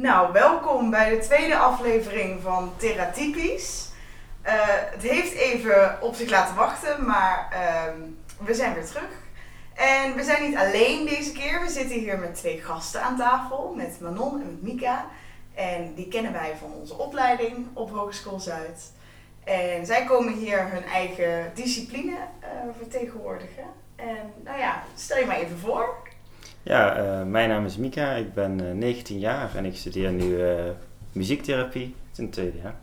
Nou, welkom bij de tweede aflevering van Theratypisch. Uh, het heeft even op zich laten wachten, maar uh, we zijn weer terug. En we zijn niet alleen deze keer. We zitten hier met twee gasten aan tafel, met Manon en met Mika. En die kennen wij van onze opleiding op Hogeschool Zuid. En zij komen hier hun eigen discipline uh, vertegenwoordigen. En nou ja, stel je maar even voor. Ja, uh, mijn naam is Mika, ik ben uh, 19 jaar en ik studeer nu uh, muziektherapie. Het is een tweede jaar.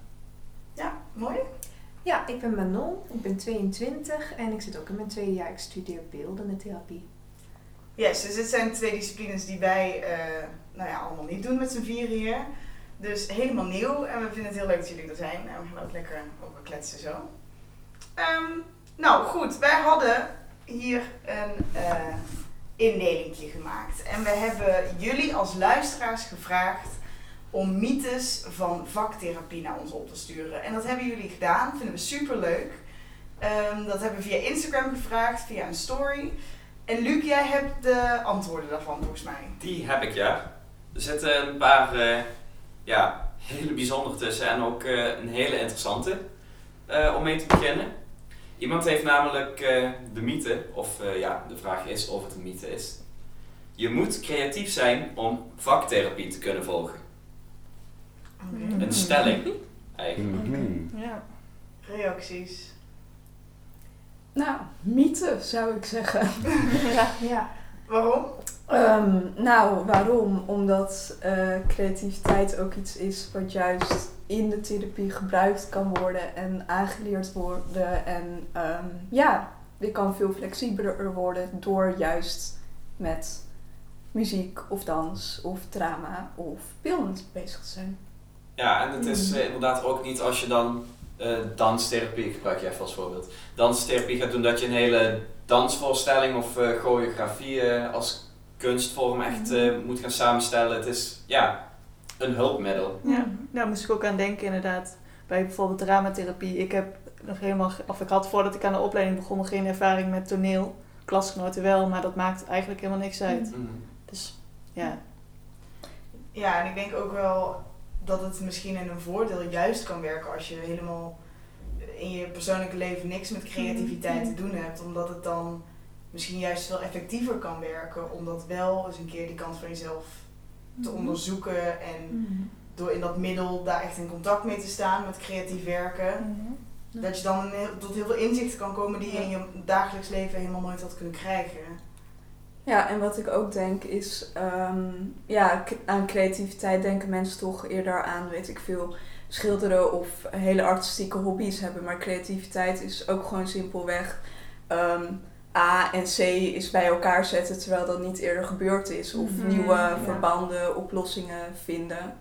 Ja, mooi. Ja, ik ben Manon, ik ben 22 en ik zit ook in mijn tweede jaar. Ik studeer beeldende therapie. Yes, dus dit zijn twee disciplines die wij nou ja, allemaal niet doen met z'n vieren hier. Dus helemaal nieuw en we vinden het heel leuk dat jullie er zijn. En we gaan ook lekker over kletsen zo. Um, nou goed, wij hadden hier een uh, indelingje gemaakt. En we hebben jullie als luisteraars gevraagd om mythes van vaktherapie naar ons op te sturen. En dat hebben jullie gedaan, vinden we super leuk. Um, dat hebben we via Instagram gevraagd, via een story. En Luc, jij hebt de antwoorden daarvan volgens mij. Die heb ik ja. Er zitten een paar uh, ja, hele bijzondere tussen en ook uh, een hele interessante uh, om mee te beginnen. Iemand heeft namelijk uh, de mythe, of ja, de vraag is of het een mythe is. Je moet creatief zijn om vaktherapie te kunnen volgen. Okay. Een stelling, eigenlijk. Mm Ja. Reacties? Nou, mythe zou ik zeggen. ja. ja. Waarom? Um, nou, waarom? Omdat uh, creativiteit ook iets is wat juist in de therapie gebruikt kan worden en aangeleerd worden. En um, ja, je kan veel flexibeler worden door juist met muziek of dans of drama of beeldend bezig te zijn. Ja, en het is uh, inderdaad ook niet als je dan uh, danstherapie, ik gebruik je even als voorbeeld, danstherapie gaat doen dat je een hele dansvoorstelling of uh, choreografie als kunstvorm echt uh, moet gaan samenstellen. Het is ja, een hulpmiddel. Ja, daar moest ik ook aan denken inderdaad. Bij bijvoorbeeld dramatherapie. Ik heb nog helemaal, of ik had voordat ik aan de opleiding begon nog geen ervaring met toneel. Klasgenoten wel, maar dat maakt eigenlijk helemaal niks uit. Mm -hmm. Dus ja. Ja, en ik denk ook wel dat het misschien in een voordeel juist kan werken als je helemaal in je persoonlijke leven niks met creativiteit te doen hebt. Omdat het dan misschien juist veel effectiever kan werken om dat wel eens een keer die kant van jezelf te onderzoeken en Mhm. door in dat middel daar echt in contact mee te staan met creatief werken, dat je dan heel, tot heel veel inzichten kan komen die je in je dagelijks leven helemaal nooit had kunnen krijgen. Ja, en wat ik ook denk is, um, ja, aan creativiteit denken mensen toch eerder aan, weet ik veel, schilderen of hele artistieke hobby's hebben. Maar creativiteit is ook gewoon simpelweg um, A en C is bij elkaar zetten terwijl dat niet eerder gebeurd is. Of Mhm, nieuwe ja. verbanden, oplossingen vinden.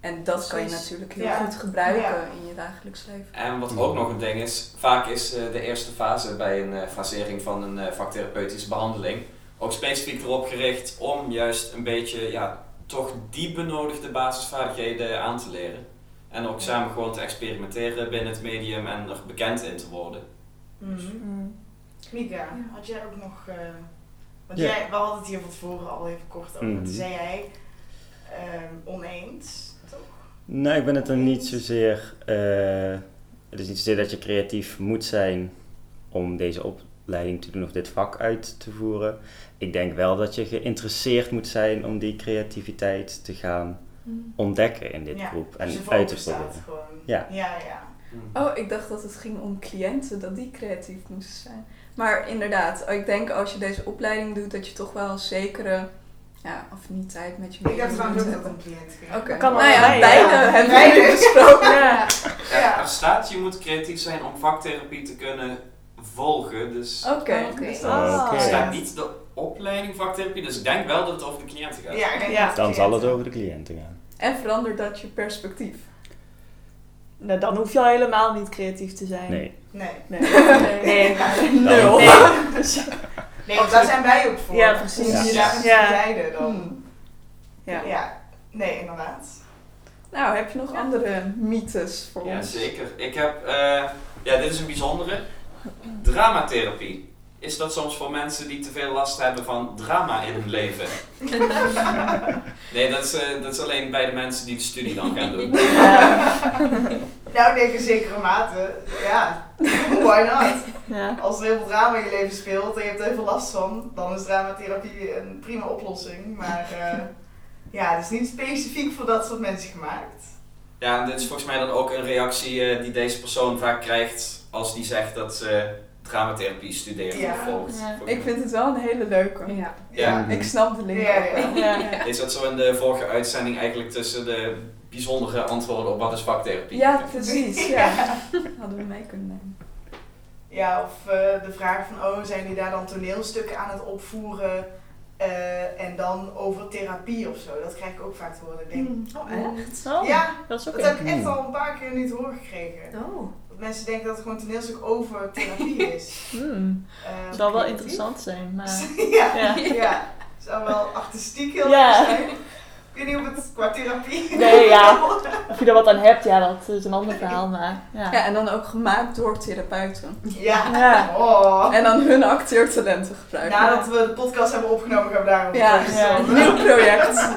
En dat kan je natuurlijk heel Ja. goed gebruiken Ja. in je dagelijks leven. En wat ook nog een ding is, vaak is uh, de eerste fase bij een uh, fasering van een uh, vaktherapeutische behandeling ook specifiek erop gericht om juist een beetje, ja, toch die benodigde basisvaardigheden aan te leren. En ook samen gewoon te experimenteren binnen het medium en er bekend in te worden. Mm. Mika, had jij ook nog. eh, want Ja. jij, we hadden het hier van tevoren al even kort over. Mhm. Toen zei jij ehm, oneens, toch? Nee, ik ben het er niet zozeer. eh, het is niet zozeer dat je creatief moet zijn om deze opleiding te doen of dit vak uit te voeren. Ik denk wel dat je geïnteresseerd moet zijn om die creativiteit te gaan ontdekken in dit Ja, groep en dus voor uit te proberen. Gewoon. Ja. Ja, ja. Oh, ik dacht dat het ging om cliënten, dat die creatief moesten zijn. Maar inderdaad, ik denk als je deze opleiding doet, dat je toch wel een zekere ja, affiniteit met je Ik heb trouwens ook een cliënt ging. Oké, Kan nou ja, beide ja. hebben we besproken. Ja. Ja. Er staat, je moet creatief zijn om vaktherapie te kunnen volgen. Dus Oké, Oké. dus er staat niet de opleiding vaktherapie, dus ik denk wel dat het over de cliënten gaat. Ja, Dan zal het over de cliënten gaan. En verandert dat je perspectief? Nou, dan hoef je al helemaal niet creatief te zijn. Nee. Nee. Nee. nee. Nul. Nee. Nee, want daar zijn wij ook voor. Ja, precies. Je Ja. Ja. te leiden dan. Hmm. Ja. Ja. Nee, inderdaad. Nou, heb je nog andere mythes voor Ja, ons? zeker. Ik heb, eh, ja, dit is een bijzondere. Dramatherapie. Is dat soms voor mensen die te veel last hebben van drama in hun leven. Nee, dat is, eh, dat is alleen bij de mensen die de studie dan gaan doen. Nou, denk in zekere mate, ja, why not? Ja. Als er heel veel drama in je leven speelt en je hebt er heel veel last van, dan is dramatherapie een prima oplossing. Maar eh, ja, het is niet specifiek voor dat soort mensen gemaakt. Ja, en dit is volgens mij dan ook een reactie eh, die deze persoon vaak krijgt als die zegt dat ze dramatherapie studeert Ja. volgt. Ja, ik vind het wel een hele leuke. Ja. Ja. Ik snap de link Ja, ook ja. wel. Ja. mij Is dat zo in de vorige uitzending eigenlijk tussen de bijzondere antwoorden op wat is vaktherapie? Ja, precies. Ja. Hadden we mee kunnen nemen. Ja, of eh, de vraag van, oh, zijn jullie daar dan toneelstukken aan het opvoeren? eh, en dan over therapie of zo. Dat krijg ik ook vaak te horen. Ik denk, Oh, echt? Oh, ja, dat is ook dat heb ik echt al een paar keer niet horen gekregen. Oh. Mensen denken dat het gewoon een toneelstuk over therapie is. Hmm. Eh, Het zal wel interessant zijn, maar... ja, Ja. ja. Zou wel artistiek heel Ja. erg zijn. Ik weet niet of het qua therapie... Nee, ja. Of je er wat aan hebt, ja, dat is een ander verhaal, maar... Ja. Ja, en dan ook gemaakt door therapeuten. Ja. Ja. Oh. En dan hun acteertalenten gebruiken. Nadat we de podcast hebben opgenomen, gaan we daarover Ja, brainstormen. nieuw project.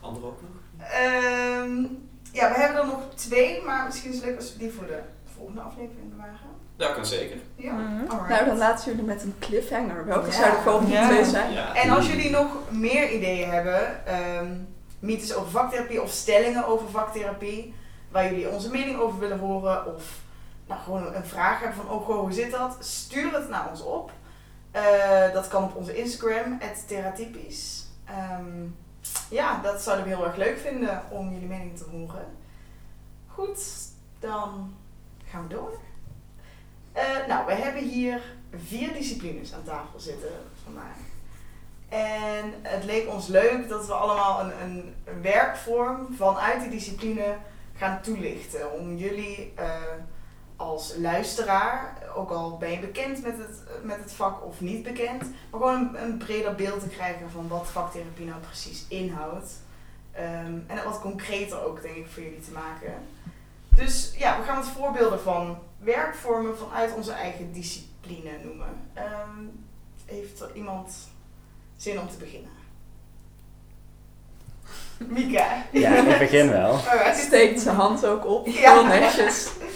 Andere ook nog? Ehm, ja, we hebben er nog twee, maar misschien is het leuk als we die voor de volgende aflevering bewaren. Dat kan zeker. Ja, Mhm. Nou, dan laten jullie met een cliffhanger. Welke Ja. zou de volgende Ja. twee zijn? Ja. En als jullie nog meer ideeën hebben, ehm mythes over vaktherapie of stellingen over vaktherapie, waar jullie onze mening over willen horen, of nou, gewoon een vraag hebben van, oh hoe zit dat? Stuur het naar ons op. Eh, dat kan op onze Instagram, theratypisch. Ehm, ja, dat zouden we heel erg leuk vinden om jullie mening te horen. Goed, dan gaan we door. Eh, nou, we hebben hier vier disciplines aan tafel zitten vandaag. En het leek ons leuk dat we allemaal een, een, werkvorm vanuit die discipline gaan toelichten. Om jullie eh, als luisteraar, ook al ben je bekend met het, met het vak of niet bekend, maar gewoon een, een breder beeld te krijgen van wat vaktherapie nou precies inhoudt. Ehm, en wat concreter ook, denk ik, voor jullie te maken. Dus ja, we gaan het voorbeelden van werkvormen vanuit onze eigen discipline noemen. Ehm, heeft er iemand zin om te beginnen? Mika. Ja, ik begin wel. Alright. Steekt zijn hand ook op. Ja. Heel netjes.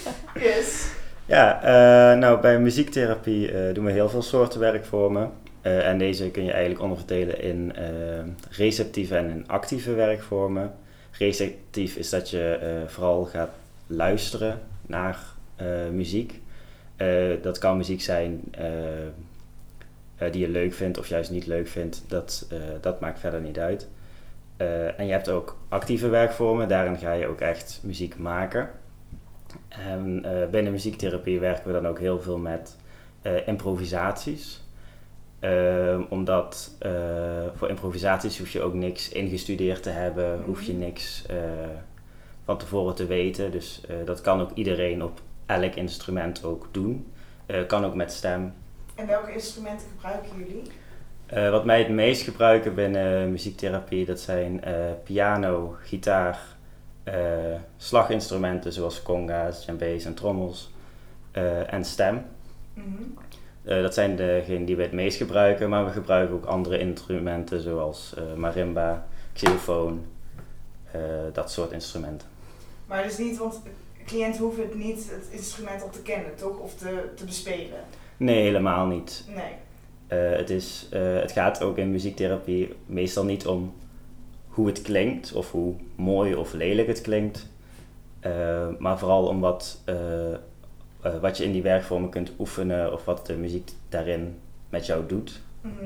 Ja, eh, nou bij muziektherapie eh, doen we heel veel soorten werkvormen. Eh, en deze kun je eigenlijk onderverdelen in receptieve en in actieve werkvormen. Receptief is dat je vooral gaat luisteren naar muziek. Dat kan muziek zijn die je leuk vindt of juist niet leuk vindt. Dat, dat maakt verder niet uit. En je hebt ook actieve werkvormen. Daarin ga je ook echt muziek maken. En eh, binnen muziektherapie werken we dan ook heel veel met eh, improvisaties. Ehm, omdat eh, voor improvisaties hoef je ook niks ingestudeerd te hebben, hoef je niks van tevoren te weten. Dus dat kan ook iedereen op elk instrument ook doen. Kan ook met stem. En welke instrumenten gebruiken jullie? Wat mij het meest gebruiken binnen muziektherapie, dat zijn piano, gitaar, slaginstrumenten zoals conga's, djembes en trommels eh, en stem. Mhm. Eh, dat zijn degenen die we het meest gebruiken, maar we gebruiken ook andere instrumenten zoals eh, marimba, xylofoon, eh, dat soort instrumenten. Maar dus niet, want cliënten hoeven het niet het instrument al te kennen, toch? Of te, te bespelen. Nee, helemaal niet. Nee. Eh, het, is, eh, het gaat ook in muziektherapie meestal niet om hoe het klinkt of hoe mooi of lelijk het klinkt, eh, maar vooral om wat, eh, eh, wat je in die werkvormen kunt oefenen of wat de muziek daarin met jou doet. Mhm.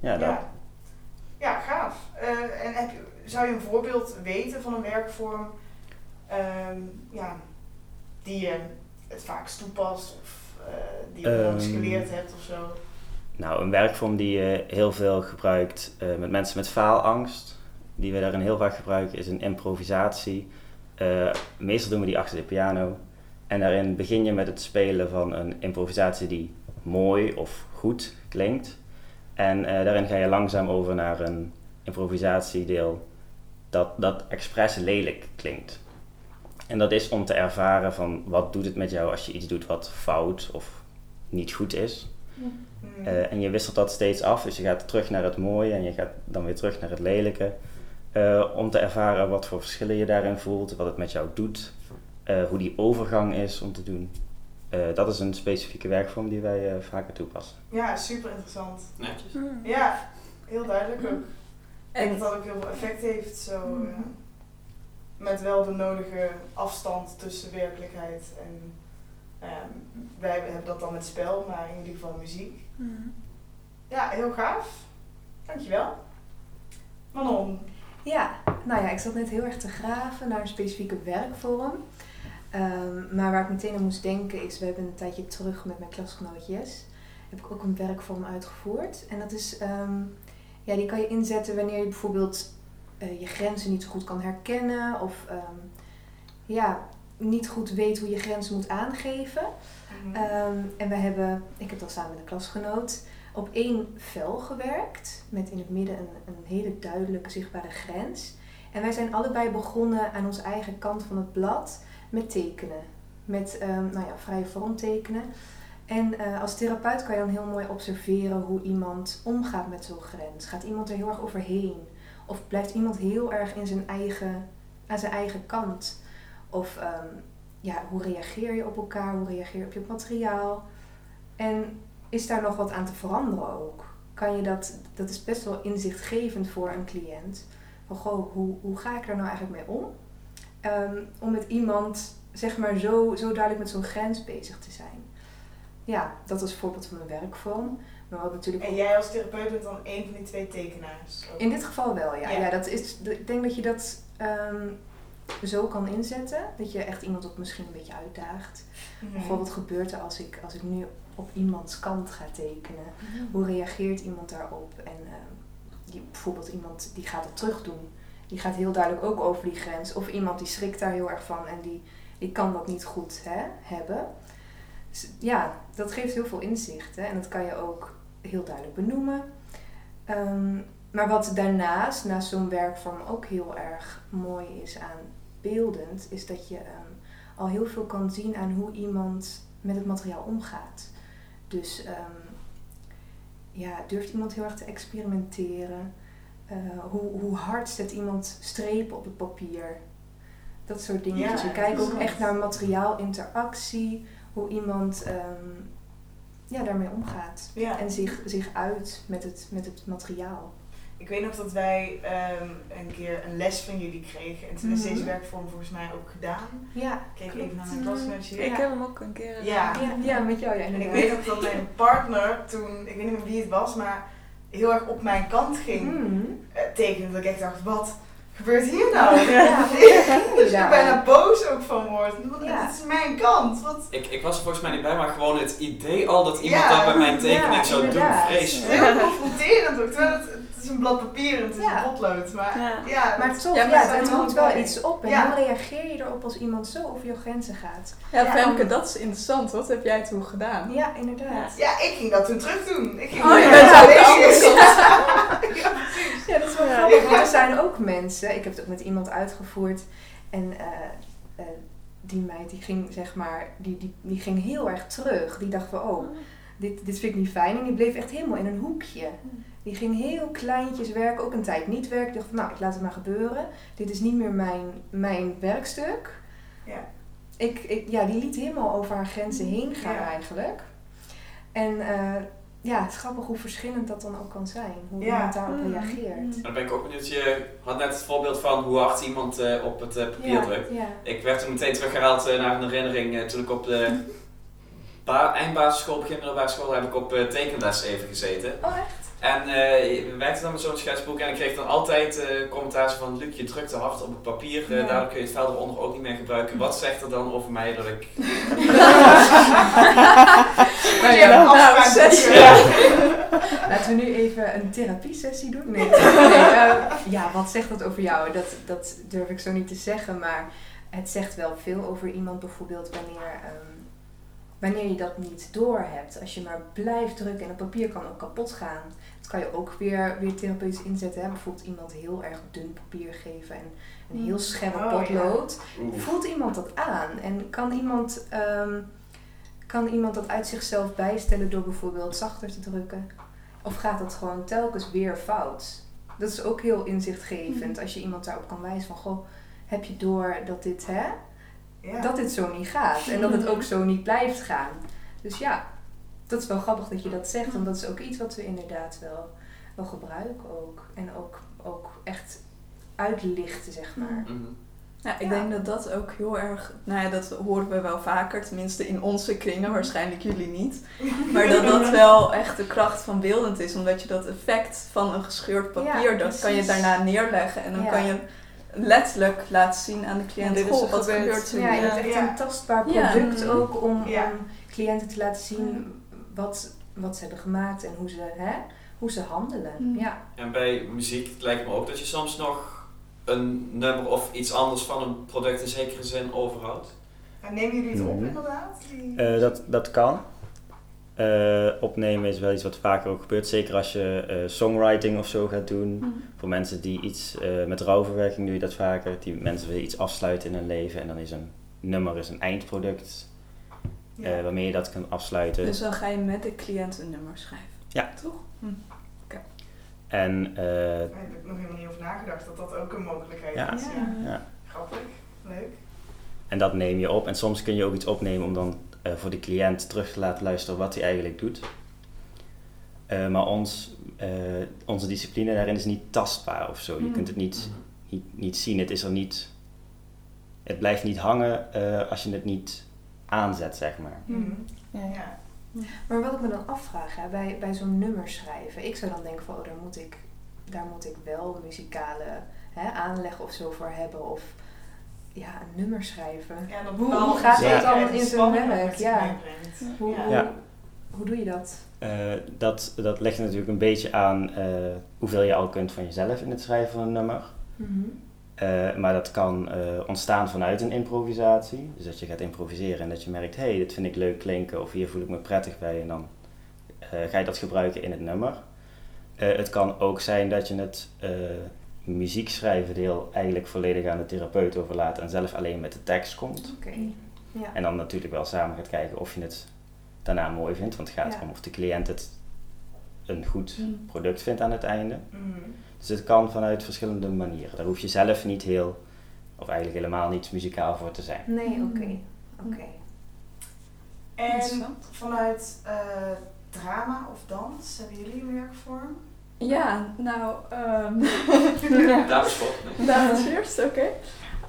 Ja, dat. Ja. ja, gaaf. En heb je, zou je een voorbeeld weten van een werkvorm ehm, ja, die je het vaakst toepast of die je onlangs Ehm. geleerd hebt of zo? Nou, een werkvorm die je heel veel gebruikt eh, met mensen met faalangst, die we daarin heel vaak gebruiken, is een improvisatie. Eh, meestal doen we die achter de piano. En daarin begin je met het spelen van een improvisatie die mooi of goed klinkt. En eh, daarin ga je langzaam over naar een improvisatiedeel dat, dat expres lelijk klinkt. En dat is om te ervaren van wat doet het met jou als je iets doet wat fout of niet goed is. Mm. Eh, en je wisselt dat steeds af, dus je gaat terug naar het mooie en je gaat dan weer terug naar het lelijke. Eh, om te ervaren wat voor verschillen je daarin voelt, wat het met jou doet, eh, hoe die overgang is om te doen. Eh, dat is een specifieke werkvorm die wij eh, vaker toepassen. Ja, super interessant. Netjes. Ja, heel duidelijk ook. En dat dat ook heel veel effect heeft, zo. Eh, met wel de nodige afstand tussen werkelijkheid en... ehm, wij hebben dat dan met spel, maar in ieder geval muziek. Ja, heel gaaf. Dankjewel. Manon. Ja, nou ja, ik zat net heel erg te graven naar een specifieke werkvorm. Ehm, maar waar ik meteen aan moest denken is, we hebben een tijdje terug met mijn klasgenoot Jes, heb ik ook een werkvorm uitgevoerd. En dat is, ehm, ja, die kan je inzetten wanneer je bijvoorbeeld eh, je grenzen niet zo goed kan herkennen of ja, niet goed weet hoe je grenzen moet aangeven. Mhm. Ehm, en we hebben, ik heb dan samen met een klasgenoot, op één vel gewerkt. Met in het midden een, een hele duidelijke zichtbare grens. En wij zijn allebei begonnen aan onze eigen kant van het blad met tekenen. Met ehm, nou ja, vrije vorm tekenen. En eh, als therapeut kan je dan heel mooi observeren hoe iemand omgaat met zo'n grens. Gaat iemand er heel erg overheen? Of blijft iemand heel erg in zijn eigen, aan zijn eigen kant? Of ehm, ja, hoe reageer je op elkaar? Hoe reageer je op je materiaal? En is daar nog wat aan te veranderen ook? Kan je dat, dat is best wel inzichtgevend voor een cliënt. Van goh, hoe, hoe ga ik er nou eigenlijk mee om? Ehm, om met iemand, zeg maar, zo, zo duidelijk met zo'n grens bezig te zijn. Ja, dat is een voorbeeld van mijn werkvorm. Maar wat natuurlijk En jij als therapeut bent dan één van die twee tekenaars? ook? in dit geval wel, ja. Ja. ja. dat is, ik denk dat je dat ehm, zo kan inzetten. Dat je echt iemand ook misschien een beetje uitdaagt. Mhm. Wat gebeurt er als ik, als ik nu op iemands kant ga tekenen? Hoe reageert iemand daarop? En ehm, die, bijvoorbeeld iemand die gaat het terug doen. Die gaat heel duidelijk ook over die grens. Of iemand die schrikt daar heel erg van en die, die kan dat niet goed hè, hebben. Dus ja, dat geeft heel veel inzicht. Hè? En dat kan je ook heel duidelijk benoemen. Ehm, maar wat daarnaast, naast zo'n werkvorm ook heel erg mooi is aan beeldend, is dat je ehm, al heel veel kan zien aan hoe iemand met het materiaal omgaat. Dus ehm, ja, durft iemand heel erg te experimenteren? Eh, hoe, hoe hard zet iemand strepen op het papier? Dat soort dingen. Ja, dus we kijken ook echt naar materiaalinteractie, hoe iemand ehm, ja, daarmee omgaat. Ja. En zich, zich uit met het, met het materiaal. Ik weet nog dat wij ehm, een keer een les van jullie kregen. En toen is Mhm. deze werkvorm volgens mij ook gedaan. Ja, Ik keek even naar mijn klasgenootje. Ik heb hem ook een keer gedaan. Ja. ja, ja met jou, ja, En ik weet ook dat mijn partner toen, ik weet niet meer wie het was, maar heel erg op mijn kant ging Hmm. eh, tekenen. Dat ik echt dacht, wat gebeurt hier nou? Ja. dus ik er bijna boos ook van word. Want Ja. Het is mijn kant. Wat Ik, ik was er volgens mij niet bij, maar gewoon het idee al dat iemand Ja. dat bij mijn tekening Ja, zou doen, vreselijk. heel confronterend ook. Terwijl het, het is een blad papier en het is Ja. een potlood. Maar Ja. ja, Maar toch, Ja, maar het roept wel iets op. En Ja. hoe reageer je erop als iemand zo over je grenzen gaat? Ja, Ja, Femke, dat is interessant. Wat heb jij toen gedaan? Ja, inderdaad. Ja, ik ging dat toen terug doen. Ik ging Oh, je bent ook de. Ja, precies. Ja, dat is wel Ja. grappig, want er zijn ook mensen, ik heb het ook met iemand uitgevoerd en eh, eh, die meid die ging zeg maar, die, die, die ging heel erg terug. Die dacht van, oh, dit, dit vind ik niet fijn en die bleef echt helemaal in een hoekje. Die ging heel kleintjes werken, ook een tijd niet werken. Ik dacht van, nou, ik laat het maar gebeuren. Dit is niet meer mijn, mijn werkstuk. Ja. Ik, ik, ja, die liet helemaal over haar grenzen heen gaan Ja. eigenlijk. En eh, ja, het is grappig hoe verschillend dat dan ook kan zijn. Hoe Ja. iemand daarop Mm. reageert. Dan ben ik ook benieuwd, je had net het voorbeeld van hoe hard iemand eh, op het eh, papier Ja, drukt. ja. Ik werd toen meteen teruggehaald eh, naar een herinnering eh, toen ik op de ba- eindbasisschool, begin middelbare school, heb ik op eh, tekenles even gezeten. Oh, echt? En eh we werkten dan met zo'n schetsboek en ik kreeg dan altijd eh commentaar van Luc, je drukt te hard op het papier, Ja. daardoor kun je het vel eronder ook niet meer gebruiken. Wat zegt er dan over mij dat ik... Je ja, een nou, jaar. Laten we nu even een therapiesessie doen. Nee, nee ja, wat zegt dat over jou? Dat, dat durf ik zo niet te zeggen, maar het zegt wel veel over iemand bijvoorbeeld wanneer, ehm, wanneer je dat niet doorhebt, als je maar blijft drukken en het papier kan ook kapot gaan. Dat kan je ook weer, weer therapeutisch inzetten. Hè? Bijvoorbeeld iemand heel erg dun papier geven en een heel scherp Oh, potlood. Voelt iemand dat aan? En kan iemand, ehm, kan iemand dat uit zichzelf bijstellen door bijvoorbeeld zachter te drukken? Of gaat dat gewoon telkens weer fout? Dat is ook heel inzichtgevend als je iemand daarop kan wijzen van goh, heb je door dat dit, hè, Ja. dat dit zo niet gaat en dat het ook zo niet blijft gaan. Dus ja, dat is wel grappig dat je dat zegt, want dat is ook iets wat we inderdaad wel, wel gebruiken ook. En ook, ook echt uitlichten, zeg maar. Mhm. Ja, ik Ja. denk dat dat ook heel erg, nou ja, dat horen we wel vaker, tenminste in onze kringen, waarschijnlijk jullie niet. Maar dat dat wel echt de kracht van beeldend is, omdat je dat effect van een gescheurd papier, Ja, dat kan je daarna neerleggen en dan Ja. kan je letterlijk laten zien aan de cliënt, Ja, dit is goh, er wat gebeurd. gebeurt er Ja, je hebt echt een tastbaar Ja. product ook om, Ja. om cliënten te laten zien wat, wat ze hebben gemaakt en hoe ze, hè, hoe ze handelen. Mm. Ja. En bij muziek lijkt me ook dat je soms nog een nummer of iets anders van een product in zekere zin overhoudt. En nemen jullie het op inderdaad? Die- Eh, dat, dat kan. Eh, opnemen is wel iets wat vaker ook gebeurt. Zeker als je eh, songwriting of zo gaat doen. Hm. Voor mensen die iets eh, met rouwverwerking doe je dat vaker. Die mensen willen iets afsluiten in hun leven. En dan is een nummer is een eindproduct ja. eh, waarmee je dat kan afsluiten. Dus dan ga je met de cliënt een nummer schrijven. Ja. Toch? En eh, Daar heb ik nog helemaal niet over nagedacht dat dat ook een mogelijkheid Ja. is. Ja. Ja. Grappig, leuk. En dat neem je op. En soms kun je ook iets opnemen om dan eh, voor de cliënt terug te laten luisteren wat hij eigenlijk doet. Eh, maar ons, eh, onze discipline daarin is niet tastbaar of zo. Je Hmm. kunt het niet, niet, niet zien. Het is er niet. Het blijft niet hangen eh, als je het niet aanzet, zeg maar. Hmm. Ja, ja. Ja. Maar wat ik me dan afvraag, hè, bij, bij zo'n nummer schrijven, ik zou dan denken van, oh, daar moet ik, daar moet ik wel muzikale hè, aanleg of zo voor hebben. Of ja, een nummer schrijven. Ja, dan Hoe- hoe gaat dat en in zijn spanning werk? Ja. Hoe, Ja. hoe, doe je dat? Eh, dat, dat legt natuurlijk een beetje aan eh, hoeveel je al kunt van jezelf in het schrijven van een nummer. Mhm. Eh, maar dat kan eh, ontstaan vanuit een improvisatie. Dus dat je gaat improviseren en dat je merkt, hé, hey, dit vind ik leuk klinken of hier voel ik me prettig bij. En dan eh, ga je dat gebruiken in het nummer. Eh, het kan ook zijn dat je het eh, muziek schrijven deel eigenlijk volledig aan de therapeut overlaat en zelf alleen met de tekst komt. Oké. Ja. En dan natuurlijk wel samen gaat kijken of je het daarna mooi vindt. Want het gaat Ja. erom of de cliënt het een goed Hm. product vindt aan het einde. Mhm. Dus het kan vanuit verschillende manieren. Daar hoef je zelf niet heel, of eigenlijk helemaal niet muzikaal voor te zijn. Nee, Mm. oké. Oké. En vanuit eh, drama of dans, hebben jullie een werkvorm? Ja, nou, ehm Daar is. Dames eerst, oké.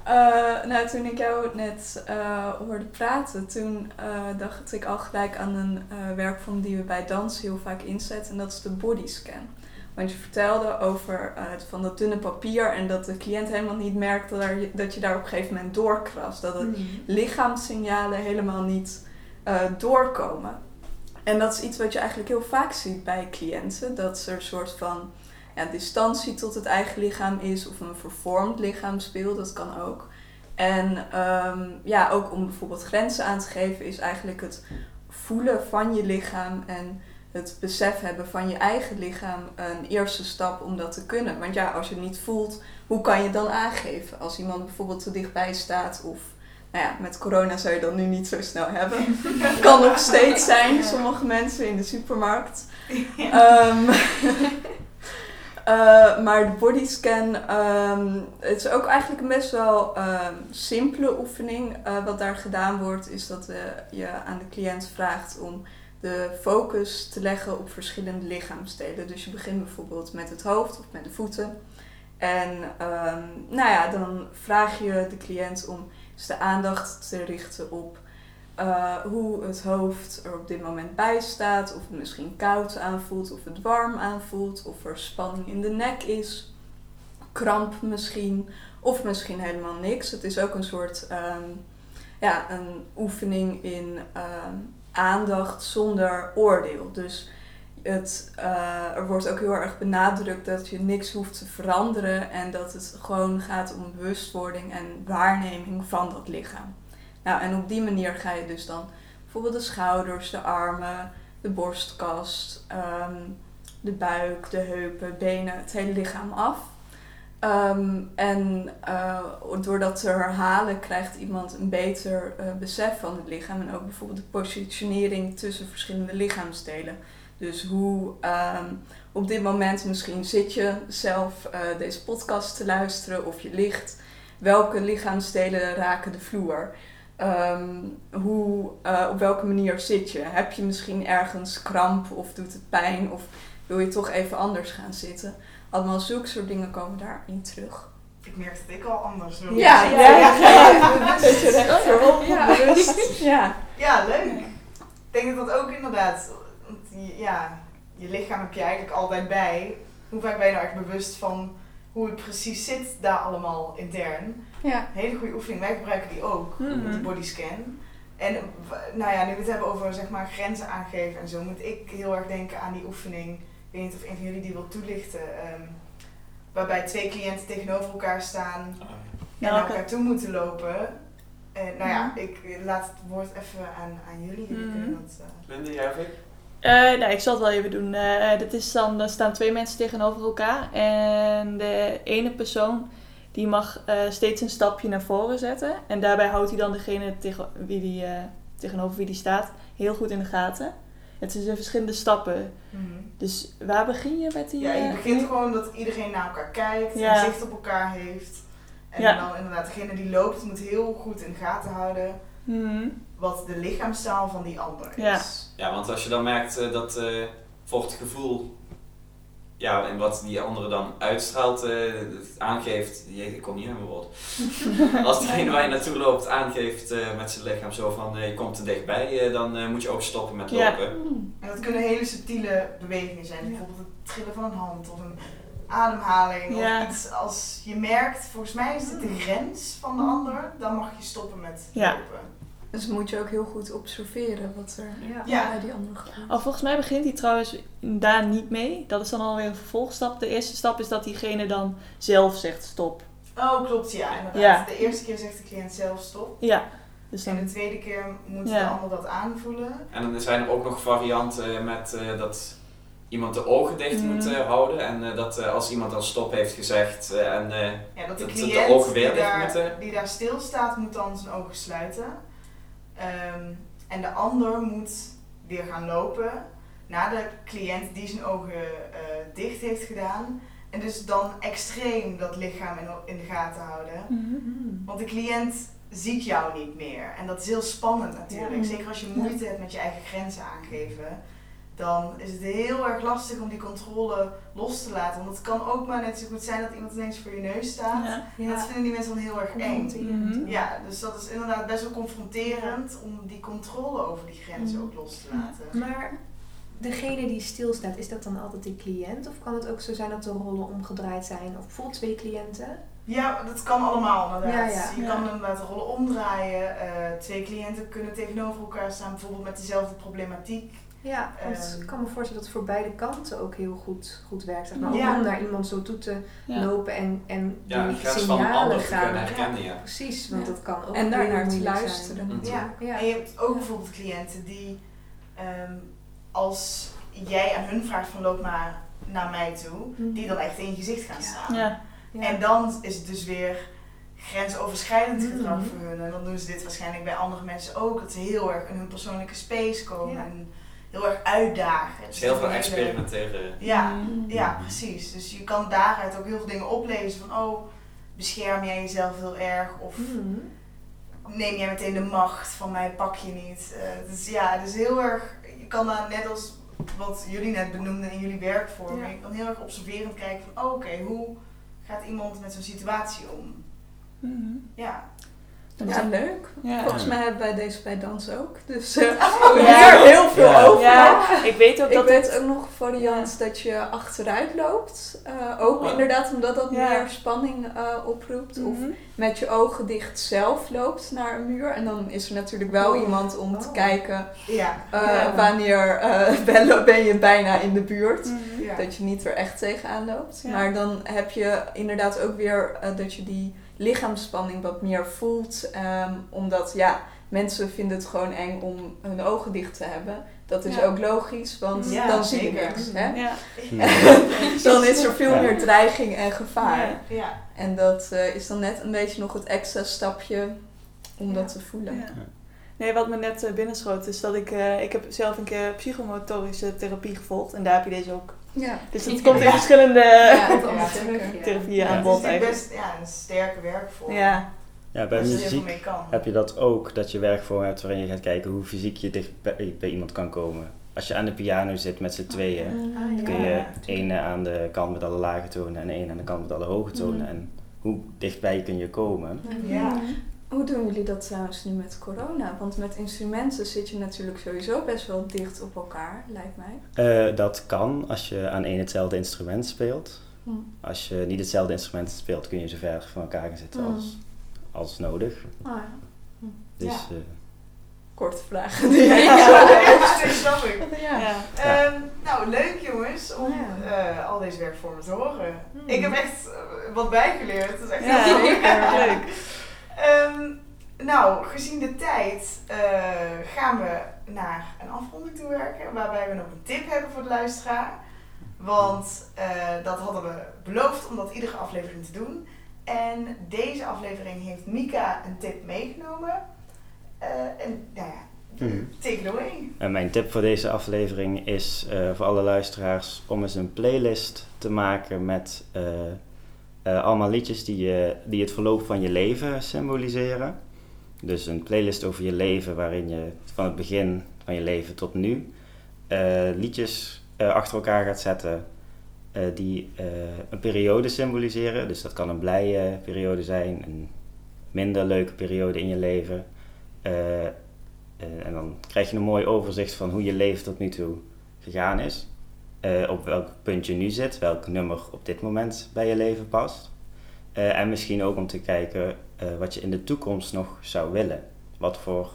Eh, nou, toen ik jou net eh, hoorde praten, toen eh, dacht ik al gelijk aan een eh, werkvorm die we bij dans heel vaak inzetten. En dat is de bodyscan. Want je vertelde over het van dat dunne papier en dat de cliënt helemaal niet merkt dat, er, dat je daar op een gegeven moment doorkrast. Dat het Mhm. lichaamssignalen helemaal niet eh, doorkomen. En dat is iets wat je eigenlijk heel vaak ziet bij cliënten. Dat er een soort van ja, distantie tot het eigen lichaam is of een vervormd lichaamsbeeld, dat kan ook. En ehm, ja, ook om bijvoorbeeld grenzen aan te geven is eigenlijk het voelen van je lichaam en het besef hebben van je eigen lichaam een eerste stap om dat te kunnen. Want ja, als je het niet voelt, hoe kan je het dan aangeven? Als iemand bijvoorbeeld te dichtbij staat of nou ja, met corona zou je dat nu niet zo snel hebben. kan nog steeds zijn, sommige mensen in de supermarkt. Ehm, eh, maar de bodyscan, ehm het is ook eigenlijk een best wel ehm, simpele oefening. Eh, wat daar gedaan wordt, is dat eh, je aan de cliënt vraagt om de focus te leggen op verschillende lichaamsdelen. Dus je begint bijvoorbeeld met het hoofd of met de voeten. En nou ja, dan vraag je de cliënt om dus de aandacht te richten op eh, hoe het hoofd er op dit moment bij staat. Of het misschien koud aanvoelt, of het warm aanvoelt, of er spanning in de nek is. Kramp misschien, of misschien helemaal niks. Het is ook een soort ehm, ja, een oefening in ehm, aandacht zonder oordeel. Dus het, eh, er wordt ook heel erg benadrukt dat je niks hoeft te veranderen en dat het gewoon gaat om bewustwording en waarneming van dat lichaam. Nou, en op die manier ga je dus dan bijvoorbeeld de schouders, de armen, de borstkast, ehm, de buik, de heupen, benen, het hele lichaam af. Ehm, en uh, door dat te herhalen krijgt iemand een beter uh, besef van het lichaam en ook bijvoorbeeld de positionering tussen verschillende lichaamsdelen. Dus hoe um, op dit moment misschien zit je zelf uh, deze podcast te luisteren of je ligt. Welke lichaamsdelen raken de vloer? Um, hoe, op welke manier zit je? Heb je misschien ergens kramp of doet het pijn of wil je toch even anders gaan zitten? allemaal zulke soort dingen komen daarin terug. Ik merk dat ik al anders doe. Ja, ja, ja. ja, ja. ja. ja, leuk. Ik denk dat dat ook inderdaad, ja, je lichaam heb je eigenlijk altijd bij. Hoe vaak ben je nou echt bewust van hoe het precies zit daar allemaal intern? Ja. hele goede oefening. Wij gebruiken die ook, mm -hmm. de bodyscan. En nou ja, nu we het hebben over zeg maar grenzen aangeven en zo, moet ik heel erg denken aan die oefening ik weet niet of een van jullie die wil toelichten. Um, waarbij twee cliënten tegenover elkaar staan en naar elkaar toe moeten lopen. En nou ja, Mhm. ik laat het woord even aan, aan jullie. Jullie Mhm. kunnen dat, eh, Linda, jij of ik? Eh, nou, ik zal het wel even doen. Eh dat is dan, er staan twee mensen tegenover elkaar. En de ene persoon die mag eh, steeds een stapje naar voren zetten. En daarbij houdt hij dan degene tegen wie die, tegenover wie die staat heel goed in de gaten. Het zijn verschillende stappen. mhm. Dus waar begin je met die... Ja, je begint gewoon dat iedereen naar elkaar kijkt Ja. en zicht op elkaar heeft. En Ja. dan inderdaad, degene die loopt moet heel goed in de gaten houden mhm. wat de lichaamstaal van die ander is. Ja. Ja, want als je dan merkt eh, dat eh voor het gevoel, ja, en wat die andere dan uitstraalt, eh, aangeeft, je, ik kom niet in mijn woord. als diegene waar je naartoe loopt aangeeft eh, met zijn lichaam zo van eh, je komt te dichtbij, eh, dan eh, moet je ook stoppen met Ja. lopen. En dat kunnen hele subtiele bewegingen zijn. Ja. Bijvoorbeeld het trillen van een hand of een ademhaling. Ja. Of iets als je merkt, volgens mij is dit de grens van de ander, dan mag je stoppen met Ja. Dus moet je ook heel goed observeren wat er Ja. Ja. bij die andere gebeurt. Oh, volgens mij begint hij trouwens daar niet mee. Dat is dan alweer een vervolgstap. De eerste stap is dat diegene dan zelf zegt stop. Oh, klopt, ja, inderdaad. Ja. De eerste keer zegt de cliënt zelf stop. Ja. Dus En dan... de tweede keer moet Ja. de ander dat aanvoelen. En dan zijn er ook nog varianten met eh, dat iemand de ogen dicht Mhm. moet eh, houden en eh, dat eh, als iemand dan stop heeft gezegd en eh, Ja, dat de Dat de cliënt ogen weer dicht daar, moeten. die daar stilstaat, moet dan zijn ogen sluiten. Ehm, en de ander moet weer gaan lopen naar de cliënt die zijn ogen eh, dicht heeft gedaan. En dus dan extreem dat lichaam in, in de gaten houden. Mhm. Want de cliënt ziet jou niet meer. En dat is heel spannend natuurlijk. Ja. Zeker als je moeite hebt met je eigen grenzen aangeven. Dan is het heel erg lastig om die controle los te laten. Want het kan ook maar net zo goed zijn dat iemand ineens voor je neus staat. Ja. En Dat vinden die mensen dan heel erg eng. Mhm. Ja, dus dat is inderdaad best wel confronterend om die controle over die grenzen Mhm. ook los te laten. Maar degene die stilstaat, is dat dan altijd die cliënt? Of kan het ook zo zijn dat de rollen omgedraaid zijn? Of bijvoorbeeld twee cliënten? Ja, dat kan allemaal inderdaad. Ja, ja. Je Ja. kan inderdaad de rollen omdraaien. Eh, twee cliënten kunnen tegenover elkaar staan, bijvoorbeeld met dezelfde problematiek. Ja, want Ehm. ik kan me voorstellen dat het voor beide kanten ook heel goed, goed werkt. Zeg maar. Ja. om naar iemand zo toe te Ja. lopen en, en ja, die signalen gaan. kunnen herkennen. Ja. Precies, want Ja. dat kan ook En daarnaar heel te luisteren. Mhm. Ja. Ja. En je hebt ook bijvoorbeeld cliënten die, ehm, als jij aan hun vraagt van loop maar naar mij toe, Mhm. die dan echt in je gezicht gaan Ja. staan. Ja. Ja. En dan is het dus weer grensoverschrijdend Mhm. gedrag voor hun. En dan doen ze dit waarschijnlijk bij andere mensen ook. Dat ze heel erg in hun persoonlijke space komen Ja. en heel erg uitdagen. Dus heel veel experimenteren. Ja, Mhm. ja, precies. Dus je kan daaruit ook heel veel dingen oplezen van oh, bescherm jij jezelf heel erg of Mhm. neem jij meteen de macht van mij, pak je niet. Eh, dus ja, het is heel erg, je kan daar net als wat jullie net benoemden in jullie werkvorm, Ja. je kan heel erg observerend kijken van oh, oké, hoe gaat iemand met zo'n situatie om? Ja. Dan Ja, is- leuk. Ja. Volgens mij hebben wij deze bij dans ook. Dus Oh, ja. leren heel veel Ja. over. Ja, ik weet ook Ik dat weet het... ook nog een variant dat je achteruit loopt. Eh, ook Oh. inderdaad omdat dat Ja. meer spanning eh, oproept. Of Mhm. met je ogen dicht zelf loopt naar een muur. En dan is er natuurlijk wel Oh. iemand om te kijken Ja. eh, Ja. wanneer eh, ben, ben je bijna in de buurt. Mhm. Ja. Dat je niet er echt tegenaan loopt. Ja. Maar dan heb je inderdaad ook weer dat je die lichaamsspanning wat meer voelt. ehm, omdat ja, mensen vinden het gewoon eng om hun ogen dicht te hebben. Dat is Ja. ook logisch, want Ja, dan zie je niks. Hè? Ja. dan is er veel Ja. meer dreiging en gevaar. Ja. Ja. En dat eh, is dan net een beetje nog het extra stapje om Ja. dat te voelen. Ja. Nee, wat me net eh, binnenschoot is dat ik... eh, ik heb zelf een keer psychomotorische therapie gevolgd. En daar heb je deze ook. Ja. Dus het komt in Ja. verschillende eh, dat therapieën Ja. aan Het bod is natuurlijk eigenlijk. best ja, een sterke werkvorm. Ja. Ja, bij er muziek mee kan. heb je dat ook, dat je werkvorm hebt waarin je gaat kijken hoe fysiek je dicht bij, bij iemand kan komen. Als je aan de piano zit met z'n tweeën, Mm. Ah, kun ja. je ene aan de kant met alle lage tonen en één aan de kant met alle hoge tonen. Mm. En hoe dichtbij kun je komen? Ja. Hoe doen jullie dat trouwens nu met corona? Want met instrumenten zit je natuurlijk sowieso best wel dicht op elkaar, lijkt mij. Eh, dat kan als je aan één hetzelfde instrument speelt. Hm. Als je niet hetzelfde instrument speelt, kun je zo ver van elkaar gaan zitten als, als nodig. Ah, ja. Dus Ja. eh, Korte vraag. Ja, dat snap ik. Ja. Ja. Ja. Ehm, nou, leuk jongens om Ja. eh, al deze werkvormen te horen. Hmm. Ik heb echt wat bijgeleerd. Dat is echt Ja, heel leuk. Ehm, nou, gezien de tijd eh, gaan we naar een afronding toe werken. Waarbij we nog een tip hebben voor de luisteraar. Want eh, dat hadden we beloofd om dat iedere aflevering te doen. En deze aflevering heeft Mika een tip meegenomen. Eh, en nou ja, Mhm. take it away. En mijn tip voor deze aflevering is eh, voor alle luisteraars om eens een playlist te maken met eh, eh, allemaal liedjes die, je, die het verloop van je leven symboliseren. Dus een playlist over je leven waarin je van het begin van je leven tot nu eh, liedjes eh, achter elkaar gaat zetten die een periode symboliseren. Dus dat kan een blije periode zijn, een minder leuke periode in je leven. En dan krijg je een mooi overzicht van hoe je leven tot nu toe gegaan is. Eh, op welk punt je nu zit, welk nummer op dit moment bij je leven past. Eh, en misschien ook om te kijken eh, wat je in de toekomst nog zou willen. Wat voor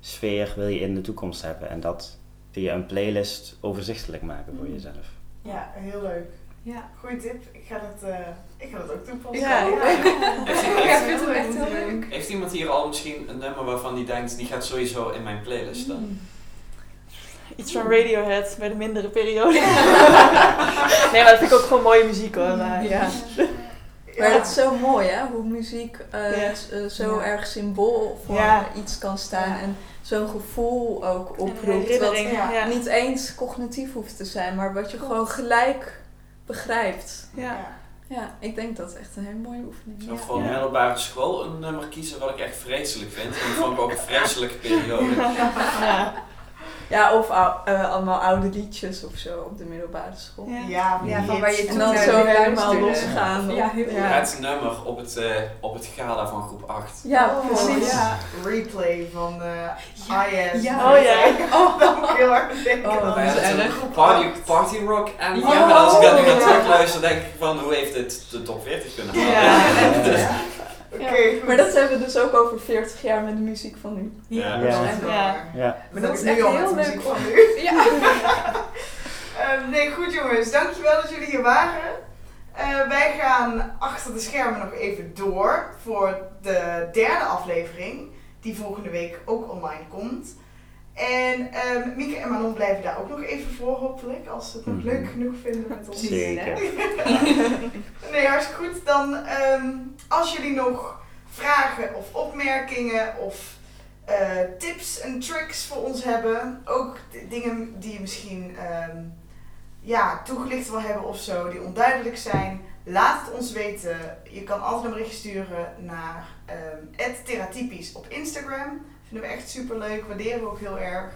sfeer wil je in de toekomst hebben. En dat via een playlist overzichtelijk maken voor jezelf. Ja, heel leuk. Ja. Goeie tip. Ik ga dat, eh, ik ga dat ook toepassen. Ja, ja. Heeft, Ja, heeft- ik vind het echt heel leuk. heeft iemand hier al misschien een nummer waarvan die denkt, die gaat sowieso in mijn playlist staan? Iets van Radiohead bij de mindere periode. nee, maar dat vind ik ook gewoon mooie muziek hoor. Maar... Ja. Maar het is zo mooi hè, hoe muziek eh, eh, zo Ja. erg symbool voor Ja. iets kan staan. Ja. En zo'n gevoel ook oproept. Wat herinnering, ja. niet eens cognitief hoeft te zijn, maar wat je gewoon gelijk begrijpt. Ja. Ja. Ja, ik denk dat het echt een hele mooie oefening Zo is. voor Ja. middelbare school een nummer kiezen wat ik echt vreselijk vind. En dat vond ik ook een vreselijke periode. Ja. Ja, of eh, allemaal oude liedjes of zo op de middelbare school. Ja. Ja, Ja, van waar je En toen dan naar zo helemaal losgaan. Ja, heel ja. Het nummer op het, eh, op het gala van groep 8. Ja, Oh, precies. ja. Replay van eh Ja. IS. Ja. Oh ja. Oh, dat moet ik heel hard denken. Oh, dat is erg. party, party rock en Ja. ja, maar als ik dat nu ga Ja. terugluister, denk ik van hoe heeft dit de top 40 kunnen halen? Ja. Oké. Maar dat hebben we dus ook over 40 jaar met de muziek van nu. Ja. dat is Ja. Ja. Maar Dat dat is echt al met heel de leuk. muziek van nu. Ja. Ehm, nee, goed jongens. Dankjewel dat jullie hier waren. Eh, wij gaan achter de schermen nog even door voor de derde aflevering. Die volgende week ook online komt. En ehm Mieke en Manon blijven daar ook nog even voor hopelijk. Als ze het nog Mhm. leuk genoeg vinden met ons. zeker. Nee, hartstikke goed. Dan, ehm, als jullie nog vragen of opmerkingen of eh, tips en tricks voor ons hebben, ook dingen die je misschien ehm, ja, toegelicht wil hebben of zo, die onduidelijk zijn, laat het ons weten. Je kan altijd een berichtje sturen naar ehm @theratypisch op Instagram. Vinden we echt super leuk, waarderen we ook heel erg.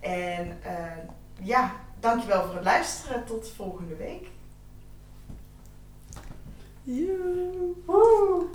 En eh, ja, dankjewel voor het luisteren. Tot volgende week. Joe.